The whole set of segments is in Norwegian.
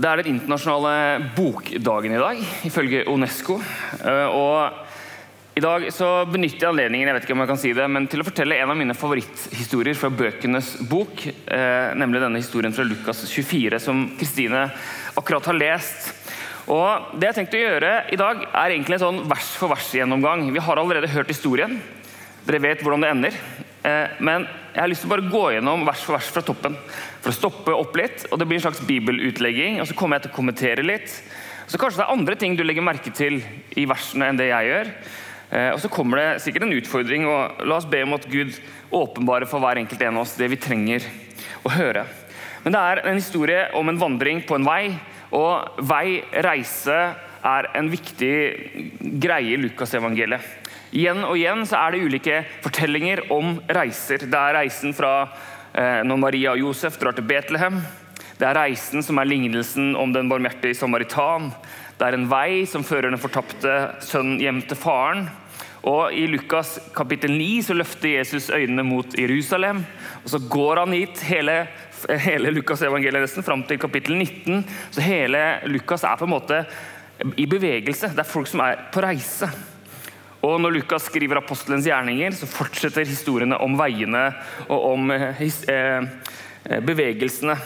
Det er den internasjonale bokdagen i dag, ifølge Unesco. Eh, og I dag så benytter jeg anledningen jeg vet ikke om jeg kan si det, men til å fortelle en av mine favoritthistorier fra bøkenes bok. Eh, nemlig denne historien fra Lukas 24, som Kristine akkurat har lest. Og Det jeg har tenkt å gjøre i dag, er egentlig en sånn vers for vers-gjennomgang. Vi har allerede hørt historien. Dere vet hvordan det ender. Eh, men jeg har lyst til å bare gå gjennom vers for vers fra toppen for å stoppe opp litt. og Det blir en slags bibelutlegging, og så kommer jeg til å kommentere litt. Så Kanskje det er andre ting du legger merke til i versene enn det jeg gjør. Eh, og Så kommer det sikkert en utfordring, og la oss be om at Gud åpenbare for hver enkelt en av oss det vi trenger å høre. Men det er en historie om en vandring på en vei, og vei, reise, er en viktig greie i Lukasevangeliet. Igjen og igjen så er det ulike fortellinger om reiser. Det er reisen fra Eh, når Maria og Josef drar til Betlehem. Det er reisen som er lignelsen om den barmhjertige samaritan. Det er en vei som fører den fortapte sønnen hjem til faren. Og I Lukas kapittel 9 så løfter Jesus øynene mot Jerusalem. og Så går han hit hele, hele Lukas evangeliet nesten, fram til kapittel 19. Så hele Lukas er på en måte i bevegelse. Det er folk som er på reise. Og Når Lukas skriver apostelens gjerninger, så fortsetter historiene om veiene og om eh, eh, eh, bevegelsene.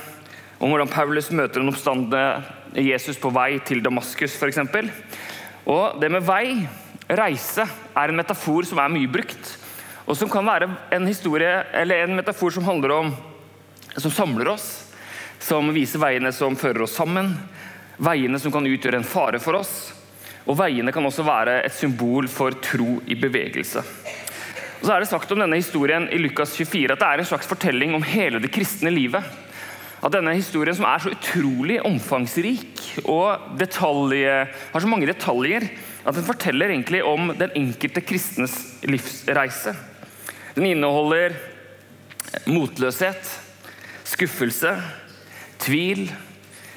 Om hvordan Paulus møter den oppstandende Jesus på vei til Damaskus f.eks. Og det med vei, reise, er en metafor som er mye brukt. Og som kan være en historie, en metafor som handler om som samler oss. Som viser veiene som fører oss sammen. Veiene som kan utgjøre en fare for oss og Veiene kan også være et symbol for tro i bevegelse. Og så er det sagt om denne historien i Lukas 24 at det er en slags fortelling om hele det kristne livet. At denne historien som er så utrolig omfangsrik og detalje, har så mange detaljer, at den forteller egentlig om den enkelte kristnes livsreise. Den inneholder motløshet, skuffelse, tvil,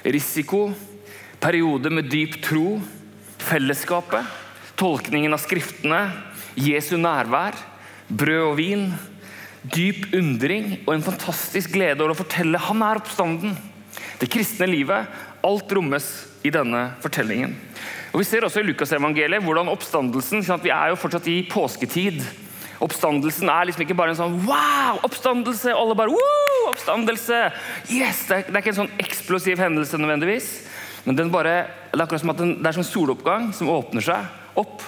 risiko, perioder med dyp tro fellesskapet, tolkningen av Skriftene, Jesu nærvær, brød og vin, dyp undring og en fantastisk glede over å fortelle han er oppstanden. Det kristne livet, alt rommes i denne fortellingen. Og Vi ser også i Lukasevangeliet hvordan oppstandelsen sånn Vi er jo fortsatt i påsketid. Oppstandelsen er liksom ikke bare en sånn wow, oppstandelse! Alle bare wow, oppstandelse! Yes! Det er, det er ikke en sånn eksplosiv hendelse nødvendigvis. Men bare, det er akkurat som at den, det er en soloppgang som åpner seg opp.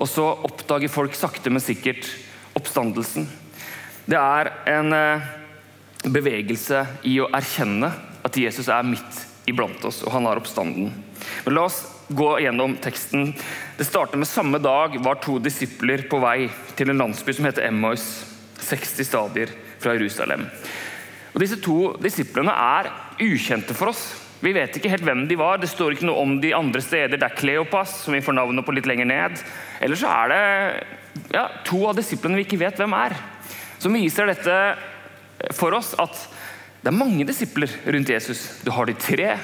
Og så oppdager folk sakte, men sikkert oppstandelsen. Det er en eh, bevegelse i å erkjenne at Jesus er midt iblant oss, og han har oppstanden. Men La oss gå gjennom teksten. Det starter med samme dag var to disipler på vei til en landsby som heter Emmaus, 60 stadier fra Jerusalem. Og Disse to disiplene er ukjente for oss. Vi vet ikke helt hvem de var. Det står ikke noe om de andre steder. Det er Kleopas, som vi får navnet på litt lenger ned. Eller så er det ja, to av disiplene vi ikke vet hvem er. Som viser dette for oss at det er mange disipler rundt Jesus. Du har de tre,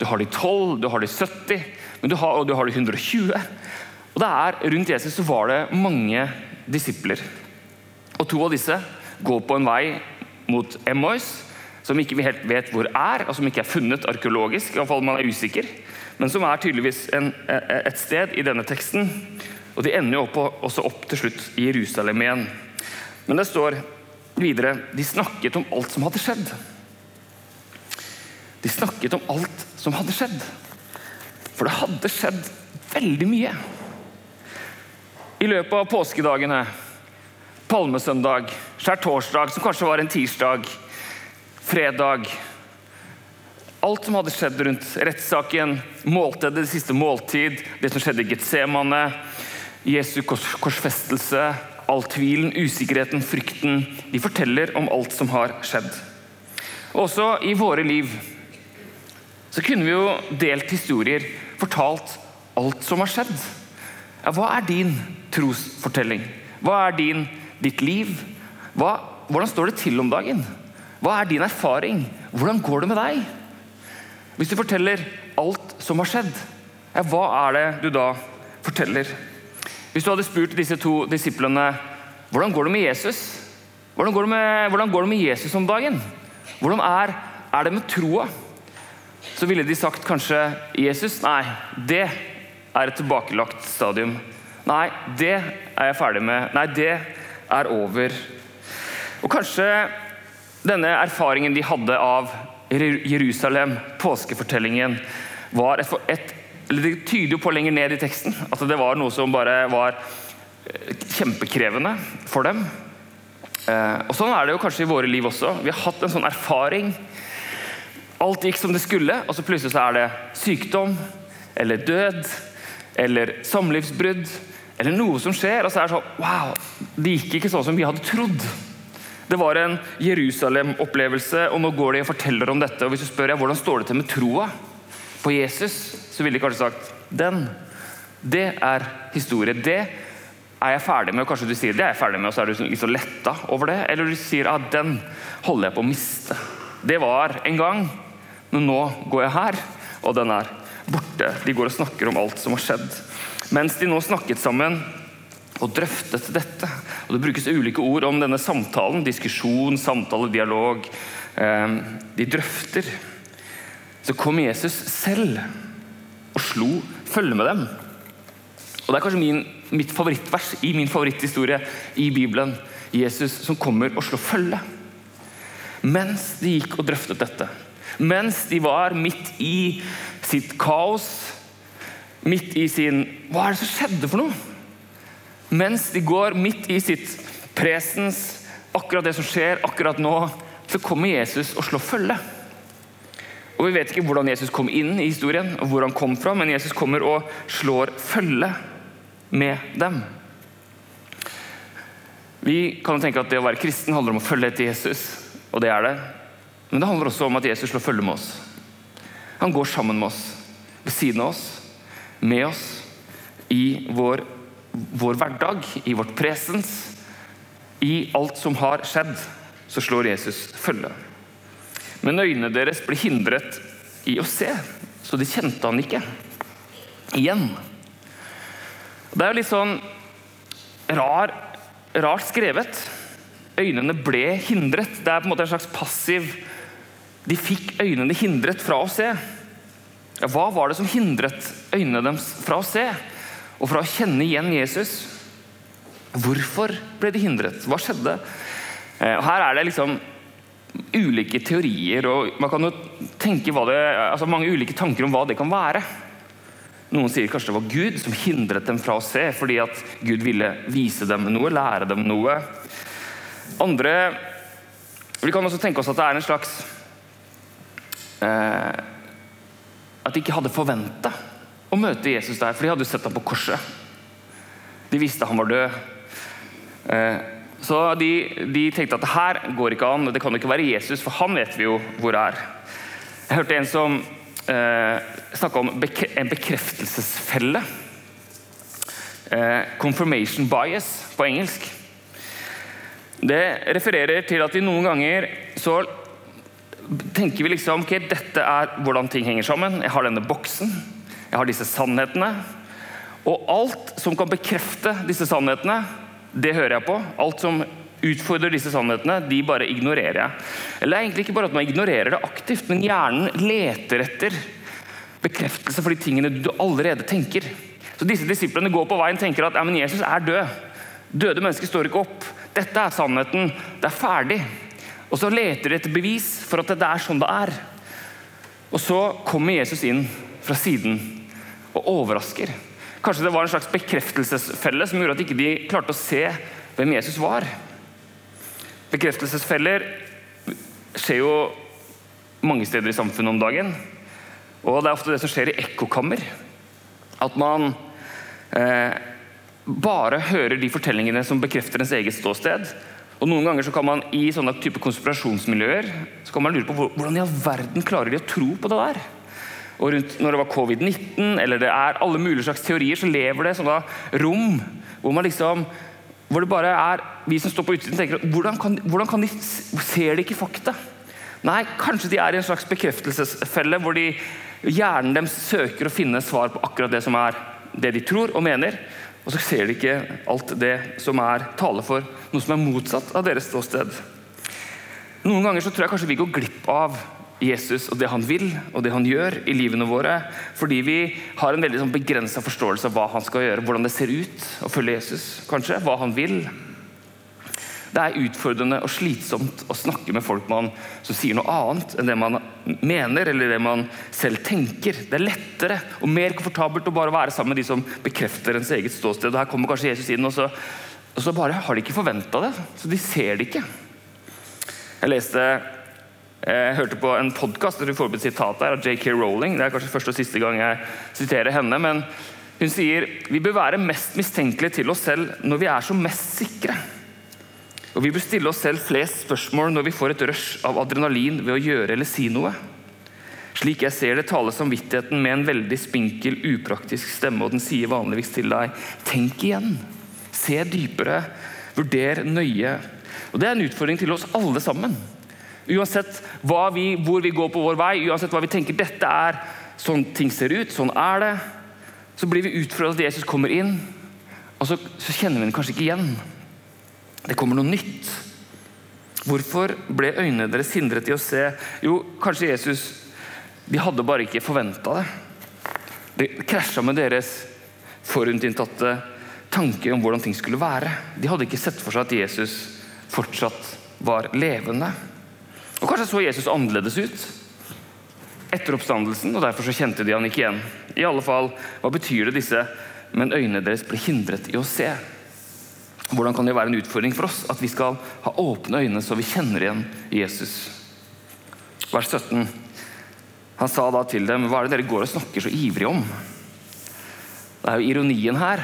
du har de tolv, du har de 70, men du har, og du har de 120. Og det er Rundt Jesus så var det mange disipler. Og to av disse går på en vei mot Emmaus som ikke vi helt vet hvor er, og som ikke er funnet arkeologisk. i fall man er usikker, Men som er tydeligvis en, et sted i denne teksten. Og De ender jo opp, også opp til slutt i Jerusalem igjen. Men det står videre de snakket om alt som hadde skjedd. De snakket om alt som hadde skjedd. For det hadde skjedd veldig mye. I løpet av påskedagene, palmesøndag, skjærtorsdag, som kanskje var en tirsdag, fredag. Alt som hadde skjedd rundt rettssaken, måltidet, det siste måltid, det som skjedde i Getsemane, Jesu kors korsfestelse, all tvilen, usikkerheten, frykten. De forteller om alt som har skjedd. Også i våre liv så kunne vi jo delt historier, fortalt alt som har skjedd. Ja, hva er din trosfortelling? Hva er din, ditt liv? Hva, hvordan står det til om dagen? Hva er din erfaring? Hvordan går det med deg? Hvis du forteller alt som har skjedd, ja, hva er det du da forteller? Hvis du hadde spurt disse to disiplene hvordan går det med Jesus? Hvordan går det med, går det med Jesus om dagen? Hvordan er, er, det med troa? så ville de sagt kanskje Jesus. Nei, det er et tilbakelagt stadium. Nei, det er jeg ferdig med. Nei, det er over. Og kanskje denne erfaringen de hadde av Jerusalem, påskefortellingen, var et, et Det tyder jo på lenger ned i teksten at det var noe som bare var eh, kjempekrevende for dem. Eh, og Sånn er det jo kanskje i våre liv også. Vi har hatt en sånn erfaring. Alt gikk som det skulle, og så plutselig så er det sykdom eller død eller samlivsbrudd eller noe som skjer, og så er det sånn Wow, det gikk ikke sånn som vi hadde trodd. Det var en Jerusalem-opplevelse, og nå går de og forteller om dette. og Hvis du spør jeg, hvordan står det til med troa på Jesus, så ville de kanskje sagt den. Det er historie. Det er jeg ferdig med. og Kanskje du sier det er jeg ferdig med, og så er du litt så letta over det. Eller du sier at den holder jeg på å miste. Det var en gang, men nå går jeg her, og den er borte. De går og snakker om alt som har skjedd. Mens de nå snakket sammen og drøftet dette. Og Det brukes ulike ord om denne samtalen. Diskusjon, samtale, dialog. Ehm, de drøfter. Så kom Jesus selv og slo følge med dem. Og Det er kanskje min, mitt favorittvers i min favoritthistorie i Bibelen. Jesus som kommer og slår følge. Mens de gikk og drøftet dette. Mens de var midt i sitt kaos, midt i sin Hva er det som skjedde for noe? Mens de går midt i sitt presens, akkurat det som skjer akkurat nå, så kommer Jesus og slår følge. Og Vi vet ikke hvordan Jesus kom inn i historien, og hvor han kom fra, men Jesus kommer og slår følge med dem. Vi kan tenke at det å være kristen handler om å følge etter Jesus, og det er det. Men det handler også om at Jesus slår følge med oss. Han går sammen med oss, ved siden av oss, med oss, i vår vår hverdag, i vårt presens, i alt som har skjedd, så slår Jesus følge. Men øynene deres ble hindret i å se, så de kjente han ikke igjen. Det er jo litt sånn rar, rart skrevet. Øynene ble hindret. Det er på en måte en slags passiv De fikk øynene hindret fra å se. Ja, hva var det som hindret øynene deres fra å se? Og fra å kjenne igjen Jesus. Hvorfor ble de hindret? Hva skjedde? Eh, her er det liksom ulike teorier, og man kan jo tenke det, altså mange ulike tanker om hva det kan være. Noen sier kanskje det var Gud som hindret dem fra å se, fordi at Gud ville vise dem noe, lære dem noe. Andre Vi kan også tenke oss at det er en slags eh, At de ikke hadde forventa å møte Jesus der, for de hadde jo sett ham på korset. De visste han var død. Eh, så de, de, tenkte at det her går ikke an, det kan jo ikke være Jesus, for han vet vi jo hvor det er. Jeg hørte en som eh, snakka om en bekreftelsesfelle. Eh, confirmation bias på engelsk. Det refererer til at vi noen ganger så tenker vi liksom ok, dette er hvordan ting henger sammen. Jeg har denne boksen. Jeg har disse sannhetene. Og alt som kan bekrefte disse sannhetene, det hører jeg på. Alt som utfordrer disse sannhetene, de bare ignorerer jeg. Eller det er egentlig ikke bare at man ignorerer det aktivt, men hjernen leter etter bekreftelse for de tingene du allerede tenker. Så disse disiplene går på veien og tenker at ja, men Jesus er død. Døde mennesker står ikke opp. Dette er sannheten. Det er ferdig. Og så leter de etter bevis for at det er sånn det er. Og så kommer Jesus inn fra siden og overrasker. Kanskje det var en slags bekreftelsesfelle som gjorde at de ikke klarte å se hvem Jesus var. Bekreftelsesfeller skjer jo mange steder i samfunnet om dagen. Og det er ofte det som skjer i ekkokammer. At man eh, bare hører de fortellingene som bekrefter ens eget ståsted. Og Noen ganger så kan man i sånne type konspirasjonsmiljøer så kan man lure på hvordan i all verden klarer de å tro på det der. Og rundt når det var covid-19 eller det er alle mulige slags teorier, så lever det sånne rom hvor man liksom hvor det bare er vi som står på utsiden tenker hvordan kan, hvordan kan de Ser de ikke fakta? Nei, kanskje de er i en slags bekreftelsesfelle hvor de, hjernen deres søker å finne svar på akkurat det som er det de tror og mener, og så ser de ikke alt det som er tale for noe som er motsatt av deres ståsted. Noen ganger så tror jeg kanskje vi går glipp av Jesus og det han vil og det han gjør i livene våre, fordi vi har en veldig sånn begrensa forståelse av hva han skal gjøre, hvordan det ser ut å følge Jesus, kanskje, hva han vil. Det er utfordrende og slitsomt å snakke med folk man, som sier noe annet enn det man mener eller det man selv tenker. Det er lettere og mer komfortabelt å bare være sammen med de som bekrefter ens eget ståsted. Og Her kommer kanskje Jesus inn, og så, og så bare har de ikke forventa det. Så de ser det ikke. Jeg leste jeg hørte på en podkast av J.K. Rowling. Det er kanskje første og siste gang jeg siterer henne. men Hun sier vi bør være mest mistenkelige til oss selv når vi er som mest sikre. Og vi bør stille oss selv flest spørsmål når vi får et rush av adrenalin ved å gjøre eller si noe. Slik jeg ser det, taler samvittigheten med en veldig spinkel, upraktisk stemme, og den sier vanligvis til deg tenk igjen, se dypere, vurder nøye. Og Det er en utfordring til oss alle sammen. Uansett vi, hvor vi går på vår vei, uansett hva vi tenker dette er sånn ting ser ut, sånn er det, så blir vi utfordret at Jesus kommer inn, og så, så kjenner vi den kanskje ikke igjen. Det kommer noe nytt. Hvorfor ble øynene deres hindret i å se? Jo, kanskje Jesus De hadde bare ikke forventa det. Det krasja med deres forutinntatte tanker om hvordan ting skulle være. De hadde ikke sett for seg at Jesus fortsatt var levende. Og Kanskje så Jesus annerledes ut etter oppstandelsen, og derfor så kjente de han ikke igjen. I alle fall, Hva betyr det disse men øynene deres ble hindret i å se? Hvordan kan det være en utfordring for oss at vi skal ha åpne øyne så vi kjenner igjen Jesus? Vers 17. Han sa da til dem, hva er det dere går og snakker så ivrig om? Det er jo ironien her.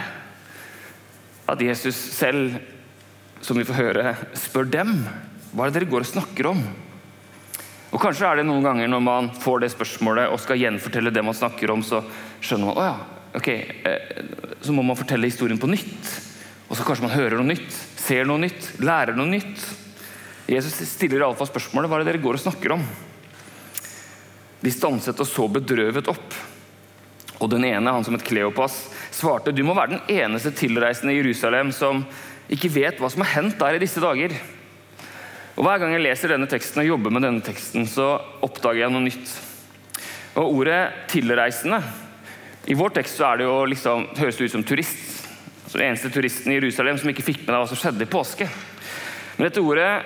At Jesus selv, som vi får høre, spør dem. Hva er det dere går og snakker om? Og Kanskje er det noen ganger når man får det spørsmålet og skal gjenfortelle det man snakker om, så skjønner man oh ja, ok, eh, så må man fortelle historien på nytt. Og så kanskje man hører noe nytt, ser noe nytt, lærer noe nytt. Jesus stiller iallfall spørsmålet hva er det dere går og snakker om. De stanset og så bedrøvet opp. Og den ene, han som het Kleopas, svarte du må være den eneste tilreisende i Jerusalem som ikke vet hva som har hendt der i disse dager. Og Hver gang jeg leser denne teksten og jobber med denne teksten, så oppdager jeg noe nytt. Og Ordet 'tilreisende' I vår tekst så er det jo liksom, høres det ut som turist. Altså den eneste turisten i Jerusalem som ikke fikk med deg hva som skjedde i påske. Men dette ordet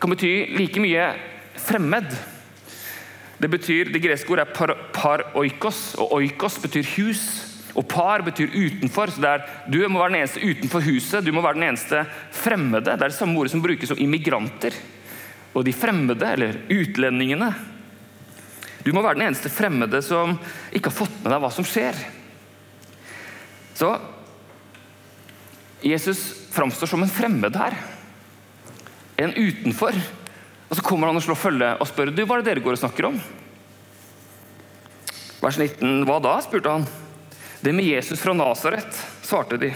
kan bety like mye fremmed. Det, betyr, det greske ordet er par, par oikos, og oikos betyr hus. Og par betyr utenfor. så det er, Du må være den eneste utenfor huset. Du må være den eneste fremmede. Det er det samme ordet som brukes som immigranter. Og de fremmede, eller utlendingene Du må være den eneste fremmede som ikke har fått med deg hva som skjer. Så Jesus framstår som en fremmed her. En utenfor. Og så kommer han og slår følge og spør du, hva er det dere går og snakker om. Vers 19. Hva da? spurte han. Det med Jesus fra Nasaret, svarte de.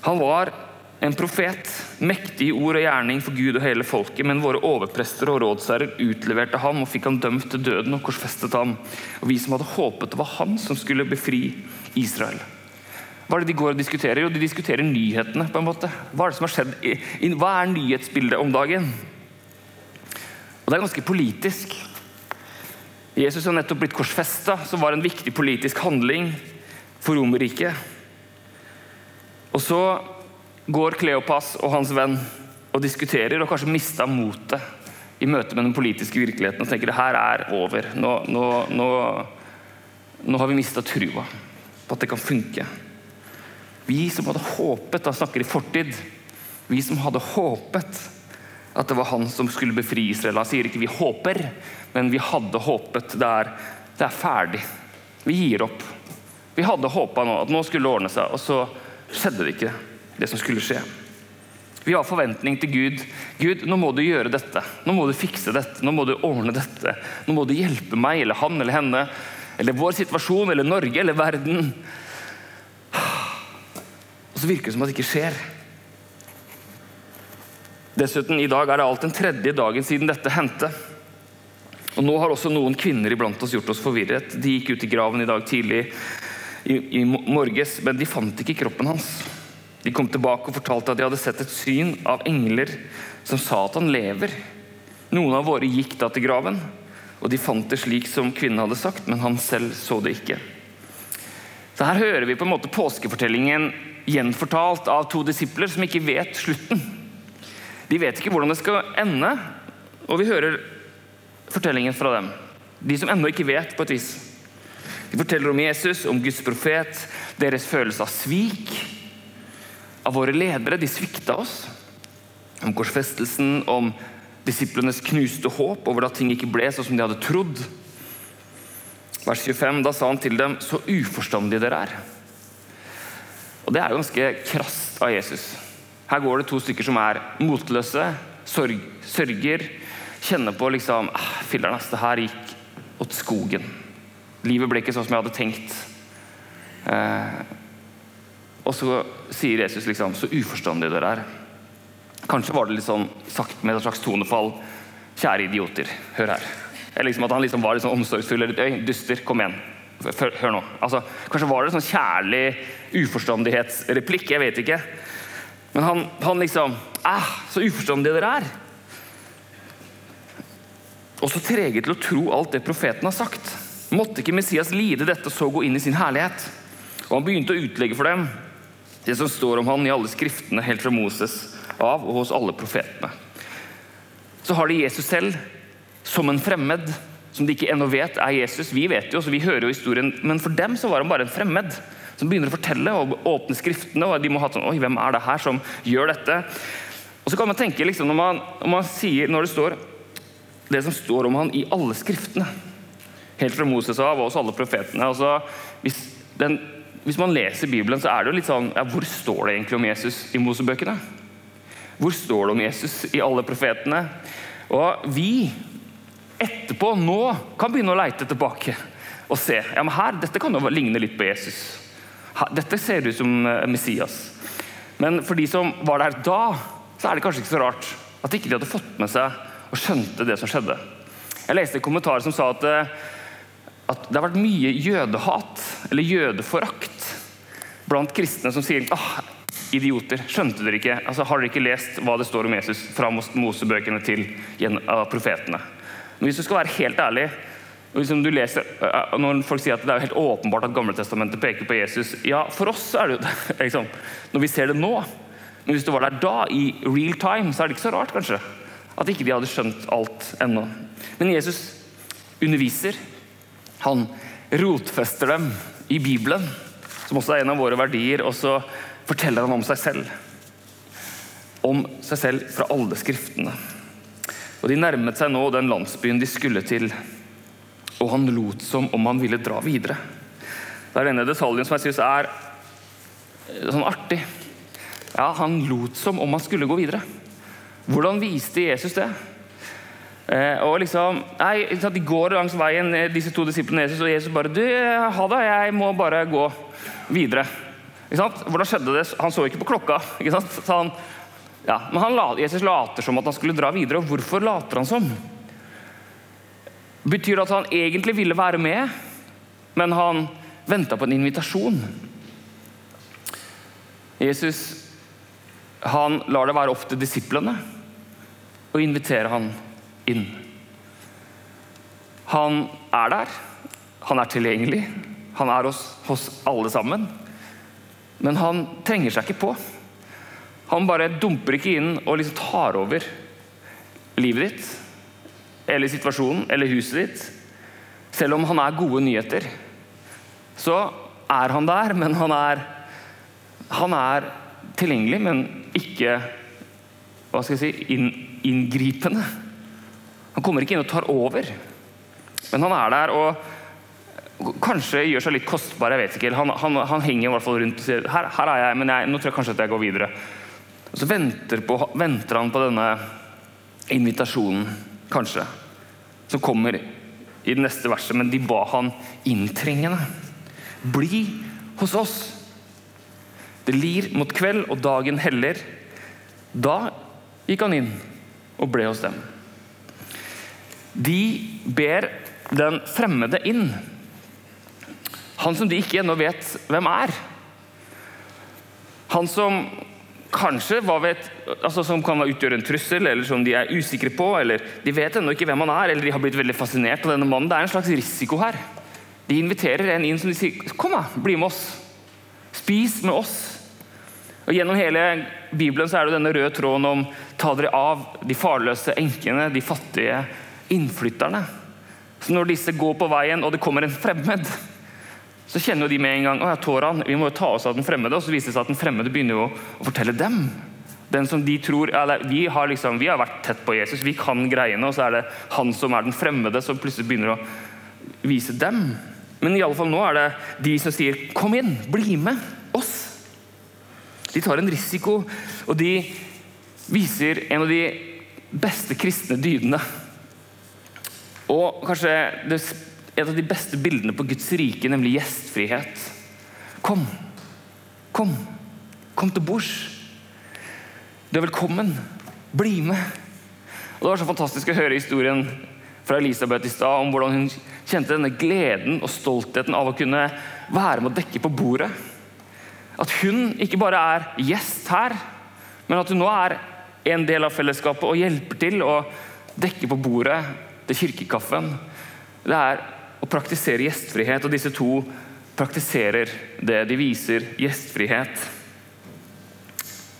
Han var en profet, mektig i ord og gjerning for Gud og hele folket, men våre overprester og rådsherrer utleverte ham og fikk han dømt til døden og korsfestet ham. Og vi som hadde håpet det var han som skulle befri Israel. Hva er det de går og diskuterer? Jo, de diskuterer nyhetene. på en måte. Hva er det som har skjedd? Hva er nyhetsbildet om dagen? Og det er ganske politisk. Jesus har nettopp blitt korsfesta, som var en viktig politisk handling for Romerriket. Og så går Kleopas og hans venn og diskuterer og kanskje mista motet i møte med den politiske virkeligheten og tenker det her er over. Nå, nå, nå, nå har vi mista trua på at det kan funke. Vi som hadde håpet, da snakker i fortid, vi som hadde håpet at det var han som skulle befri Israel. Han sier ikke 'vi håper', men vi hadde håpet. Det er, det er ferdig. Vi gir opp. Vi hadde håpa nå at nå skulle det ordne seg, og så skjedde det ikke, det som skulle skje. Vi har forventning til Gud. Gud, nå må du gjøre dette. Nå må du fikse dette. Nå må du ordne dette. Nå må du hjelpe meg eller han eller henne eller vår situasjon eller Norge eller verden. Og så virker det som at det ikke skjer. Dessuten, i dag er det alt den tredje dagen siden dette hendte. Og Nå har også noen kvinner iblant oss gjort oss forvirret. De gikk ut i graven i dag tidlig i, i morges, men de fant ikke kroppen hans. De kom tilbake og fortalte at de hadde sett et syn av engler som sa at han lever. Noen av våre gikk da til graven, og de fant det slik som kvinnen hadde sagt, men han selv så det ikke. Så Her hører vi på en måte påskefortellingen gjenfortalt av to disipler som ikke vet slutten. De vet ikke hvordan det skal ende, og vi hører fortellingen fra dem. De som ennå ikke vet, på et vis. De forteller om Jesus, om Guds profet, deres følelse av svik. Av våre ledere. De svikta oss. Om korsfestelsen, om disiplenes knuste håp over at ting ikke ble sånn som de hadde trodd. Vers 25, Da sa han til dem, så uforstandige dere er. Og Det er jo ganske krast av Jesus. Her går det to stykker som er motløse, sorg, sørger, kjenner på liksom ah, Filler'n, det her gikk åt skogen. Livet ble ikke sånn som jeg hadde tenkt. Eh, og så sier Jesus liksom Så uforstandige dere er. Kanskje var det litt sånn sagt med et slags tonefall. Kjære idioter, hør her. Eller liksom at han liksom var litt sånn omsorgsfull. Eller, duster, kom igjen. Hør, hør nå. Altså, kanskje var det en sånn kjærlig uforstandighetsreplikk. Jeg vet ikke. Men han, han liksom ah, Så uforstandige dere er! Og så trege til å tro alt det profeten har sagt. Måtte ikke Messias lide dette og så gå inn i sin herlighet? Og han begynte å utlegge for dem det som står om han i alle skriftene, helt fra Moses av og hos alle profetene. Så har de Jesus selv som en fremmed, som de ikke ennå vet er Jesus. Vi vet jo, så vi hører jo historien, men for dem så var han bare en fremmed som begynner å fortelle og åpne skriftene. og de må ha sånn, oi, hvem er det her som gjør dette? Og så kan man tenke, liksom, når, man, når man sier, når det står det som står om han i alle skriftene, helt fra Moses av og hos alle profetene altså, hvis, den, hvis, man leser Bibelen, så er det jo litt sånn ja, Hvor står det egentlig om Jesus i Mosebøkene? Hvor står det om Jesus i alle profetene? Og vi etterpå, nå, kan begynne å leite tilbake og se. ja, men her, Dette kan jo ligne litt på Jesus. Dette ser ut som eh, Messias. Men for de som var der da, så er det kanskje ikke så rart at ikke de hadde fått med seg og skjønte det som skjedde. Jeg leste en kommentar som sa at, eh, at det har vært mye jødehat, eller jødeforakt, blant kristne som sier ah, idioter, skjønte dere ikke? Altså, har dere ikke lest hva det står om Jesus fra Mosebøkene til profetene? Men hvis du skal være helt ærlig, Liksom leser, når folk sier at det er helt åpenbart at Gamletestamentet peker på Jesus Ja, for oss er det jo det, liksom, når vi ser det nå. Men hvis du var der da, i real time, så er det ikke så rart kanskje, at ikke de hadde skjønt alt ennå. Men Jesus underviser. Han rotfester dem i Bibelen, som også er en av våre verdier. Og så forteller han om seg selv. Om seg selv fra alle skriftene. Og De nærmet seg nå den landsbyen de skulle til og han lot som om han ville dra videre. Det er denne detaljen som jeg syns er eh, sånn artig. Ja, Han lot som om han skulle gå videre. Hvordan viste Jesus det? Eh, og liksom, nei, De går langs veien, eh, disse to disiplene Jesus, og Jesus bare du, ha det, jeg må bare gå videre. Hvordan skjedde det? Han så ikke på klokka. ikke? Han, ja, men han, Jesus later som at han skulle dra videre. Og hvorfor later han som? Betyr at han egentlig ville være med, men han venta på en invitasjon? Jesus han lar det være opp til disiplene og inviterer han inn. Han er der, han er tilgjengelig, han er hos, hos alle sammen. Men han trenger seg ikke på. Han bare dumper ikke inn og liksom tar over livet ditt eller situasjonen eller huset ditt. Selv om han er gode nyheter, så er han der, men han er, han er tilgjengelig, men ikke hva skal jeg si, inn, inngripende. Han kommer ikke inn og tar over, men han er der og kanskje gjør seg litt kostbar. jeg vet ikke. Han, han, han henger i hvert fall rundt og sier her, her er jeg, men jeg, nå tror jeg kanskje at jeg går videre. Og Så venter, på, venter han på denne invitasjonen kanskje, som kommer i det neste verset, men de ba han inntrengende. Bli hos oss. Det lir mot kveld, og dagen heller. Da gikk han inn og ble hos dem. De ber den fremmede inn. Han som de ikke ennå vet hvem er. Han som kanskje vet, altså som kan utgjøre en trussel, eller som de er usikre på. eller De vet ennå ikke hvem han er, eller de har blitt veldig fascinert av denne mannen. Det er en slags risiko her. De inviterer en inn som de sier kom da, bli med oss. Spis med oss. Og Gjennom hele Bibelen så er det denne røde tråden om ta dere av de farløse enkene, de fattige innflytterne. Så Når disse går på veien, og det kommer en fremmed, så kjenner de med en gang at vi må jo ta oss av den fremmede. Og så viser det seg at den fremmede begynner å, å fortelle dem. Den som de tror, eller, vi, har liksom, vi har vært tett på Jesus, vi kan greiene, og så er det han som er den fremmede, som plutselig begynner å vise dem. Men i alle fall nå er det de som sier 'kom inn, bli med oss'. De tar en risiko, og de viser en av de beste kristne dydene. Og kanskje det et av de beste bildene på Guds rike, nemlig gjestfrihet. Kom, kom, kom til bords. Du er velkommen. Bli med. Og Det var så fantastisk å høre historien fra Elisabeth i stad om hvordan hun kjente denne gleden og stoltheten av å kunne være med å dekke på bordet. At hun ikke bare er gjest her, men at hun nå er en del av fellesskapet og hjelper til å dekke på bordet til kirkekaffen. Det er å praktisere gjestfrihet. Og disse to praktiserer det. De viser gjestfrihet.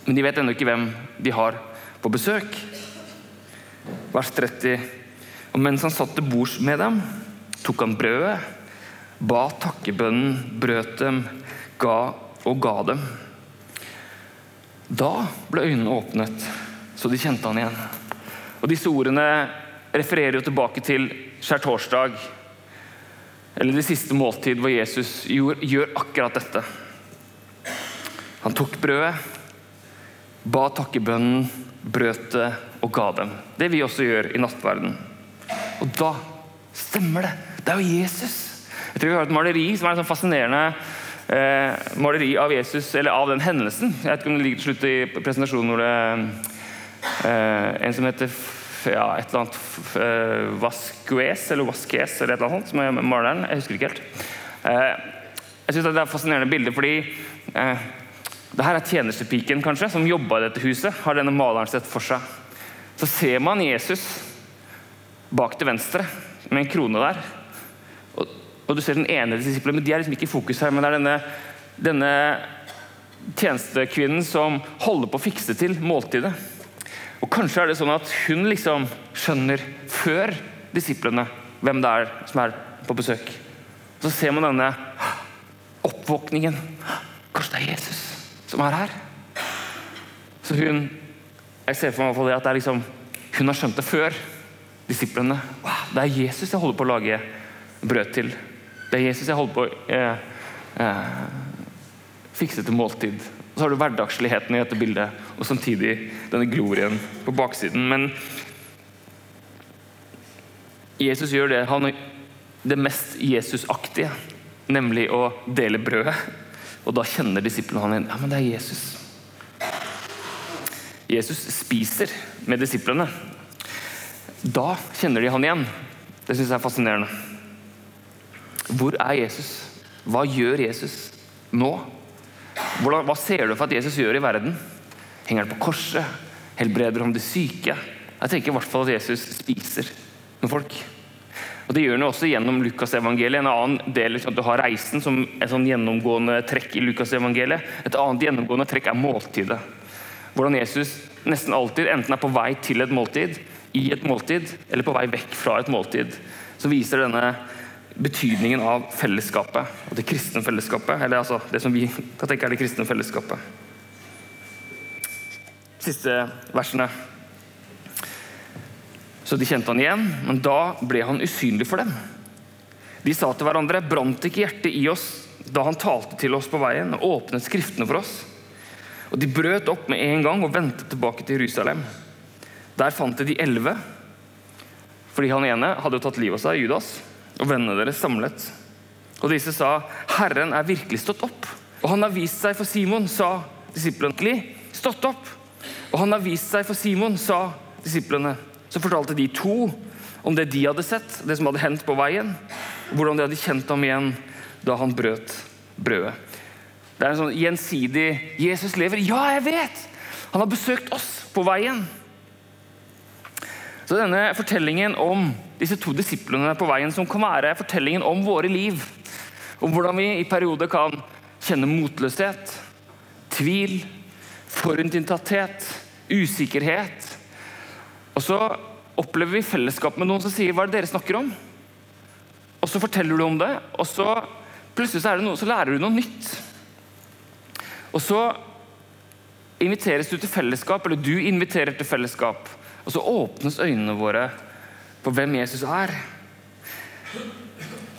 Men de vet ennå ikke hvem de har på besøk. Vers 30. Og mens han satt til bords med dem, tok han brødet, ba takkebønnen, brøt dem, ga og ga dem. Da ble øynene åpnet, så de kjente han igjen. Og Disse ordene refererer jo tilbake til skjærtorsdag, eller det siste måltid hvor Jesus gjør, gjør akkurat dette. Han tok brødet, ba takkebønnen, brøt det og ga dem. Det vi også gjør i nattverden. Og da stemmer det! Det er jo Jesus! Jeg tror Vi har et maleri som er et sånn fascinerende eh, maleri av Jesus, eller av den hendelsen. Jeg vet ikke om det ligger til slutt i presentasjonen hvor det eh, en som heter ja, et eller annet uh, Vasquez eller Vasquez eller et eller annet sånt, som er maleren. Jeg husker ikke helt. Uh, jeg synes Det er et fascinerende bilde, fordi uh, det her er tjenestepiken kanskje, som jobba i dette huset. Har denne maleren sett for seg. Så ser man Jesus bak til venstre med en krone der. Og, og du ser den ene disiplen, men de er liksom ikke i fokus her. Men det er denne, denne tjenestekvinnen som holder på å fikse til måltidet. Og Kanskje er det sånn at hun liksom skjønner før disiplene hvem det er som er på besøk. Så ser man denne oppvåkningen. Kanskje det er Jesus som er her? Så hun Jeg ser for meg at det er liksom, hun har skjønt det før disiplene. Det er Jesus jeg holder på å lage brød til. Det er Jesus jeg holder på å eh, eh, fikse til måltid. Og så har du hverdagsligheten i dette bildet, og samtidig denne glorien på baksiden. Men Jesus gjør det, han, det mest Jesusaktige, nemlig å dele brødet. Og da kjenner disiplene han igjen. Ja, men det er Jesus. Jesus spiser med disiplene. Da kjenner de han igjen. Det syns jeg er fascinerende. Hvor er Jesus? Hva gjør Jesus nå? Hva ser du for at Jesus gjør i verden? Henger han på korset? Helbreder han de syke? Jeg tenker i hvert fall at Jesus spiser med folk. Og Det gjør han også gjennom Lukasevangeliet. En annen del liksom, at Du har reisen som et sånn gjennomgående trekk i Lukasevangeliet. Et annet gjennomgående trekk er måltidet. Hvordan Jesus nesten alltid enten er på vei til et måltid, i et måltid, eller på vei vekk fra et måltid. Så viser denne betydningen av fellesskapet og det kristne fellesskapet. Eller altså det som vi kan tenke er det kristne fellesskapet. Siste versene. Så de kjente han igjen, men da ble han usynlig for dem. De sa til hverandre, brant ikke hjertet i oss da han talte til oss på veien og åpnet Skriftene for oss? Og De brøt opp med en gang og vendte tilbake til Jerusalem. Der fant de de elleve, fordi han ene hadde jo tatt livet av seg, Judas og vennene deres samlet. Og disse sa, 'Herren er virkelig stått opp.' Og han har vist seg for Simon, sa disiplene. Stått opp! Og han har vist seg for Simon, sa disiplene. Så fortalte de to om det de hadde sett, det som hadde hendt på veien. Hvordan de hadde kjent ham igjen da han brøt brødet. Det er en sånn gjensidig 'Jesus lever'. Ja, jeg vet! Han har besøkt oss på veien. Så denne fortellingen om disse to disiplene på veien, som kan være fortellingen om våre liv, om hvordan vi i perioder kan kjenne motløshet, tvil, forutinntatthet, usikkerhet. Og så opplever vi fellesskap med noen som sier 'hva er det dere snakker om?' Og så forteller du om det, og så plutselig så, noe, så lærer du noe nytt. Og så inviteres du til fellesskap, eller du inviterer til fellesskap. Og så åpnes øynene våre på hvem Jesus er.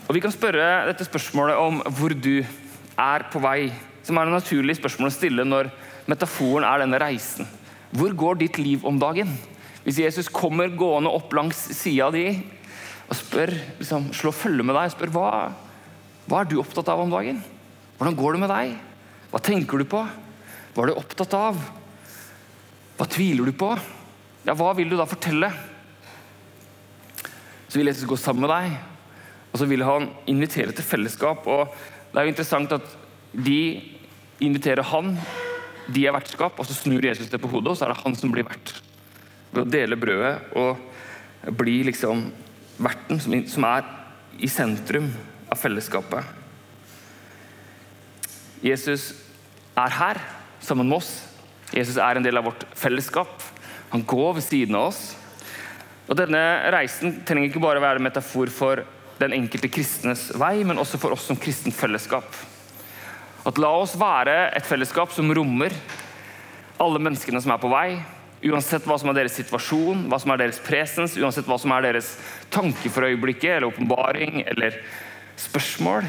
Og Vi kan spørre dette spørsmålet om hvor du er på vei, som er et naturlig spørsmål å stille når metaforen er denne reisen. Hvor går ditt liv om dagen? Hvis Jesus kommer gående opp langs sida di og spør, liksom, slår følge med deg spør hva, hva er du opptatt av om dagen? Hvordan går det med deg? Hva tenker du på? Hva er du opptatt av? Hva tviler du på? Ja, hva vil du da fortelle? Vil Jesus gå sammen med deg, og så vil han invitere til fellesskap. og Det er jo interessant at de inviterer han, de er vertskap, og så snur Jesus det på hodet, og så er det han som blir vert ved å dele brødet og bli liksom verten som er i sentrum av fellesskapet. Jesus er her sammen med oss. Jesus er en del av vårt fellesskap. Han går ved siden av oss. Og Denne reisen trenger ikke bare være en metafor for den enkelte kristnes vei, men også for oss som kristent fellesskap. At La oss være et fellesskap som rommer alle menneskene som er på vei, Uansett hva som er deres situasjon, hva som er deres presens, uansett hva som er deres tanke for øyeblikket, eller åpenbaring eller spørsmål.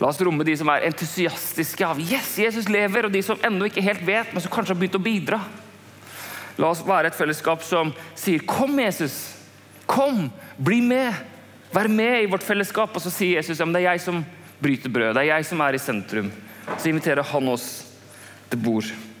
La oss romme de som er entusiastiske av yes, Jesus lever, og de som ennå ikke helt vet, men som kanskje har begynt å bidra. La oss være et fellesskap som sier 'Kom, Jesus. Kom, bli med. Vær med i vårt fellesskap.' Og så sier Jesus ja, men det er jeg som bryter brød. Det er jeg som er i sentrum. Så inviterer han oss til bord.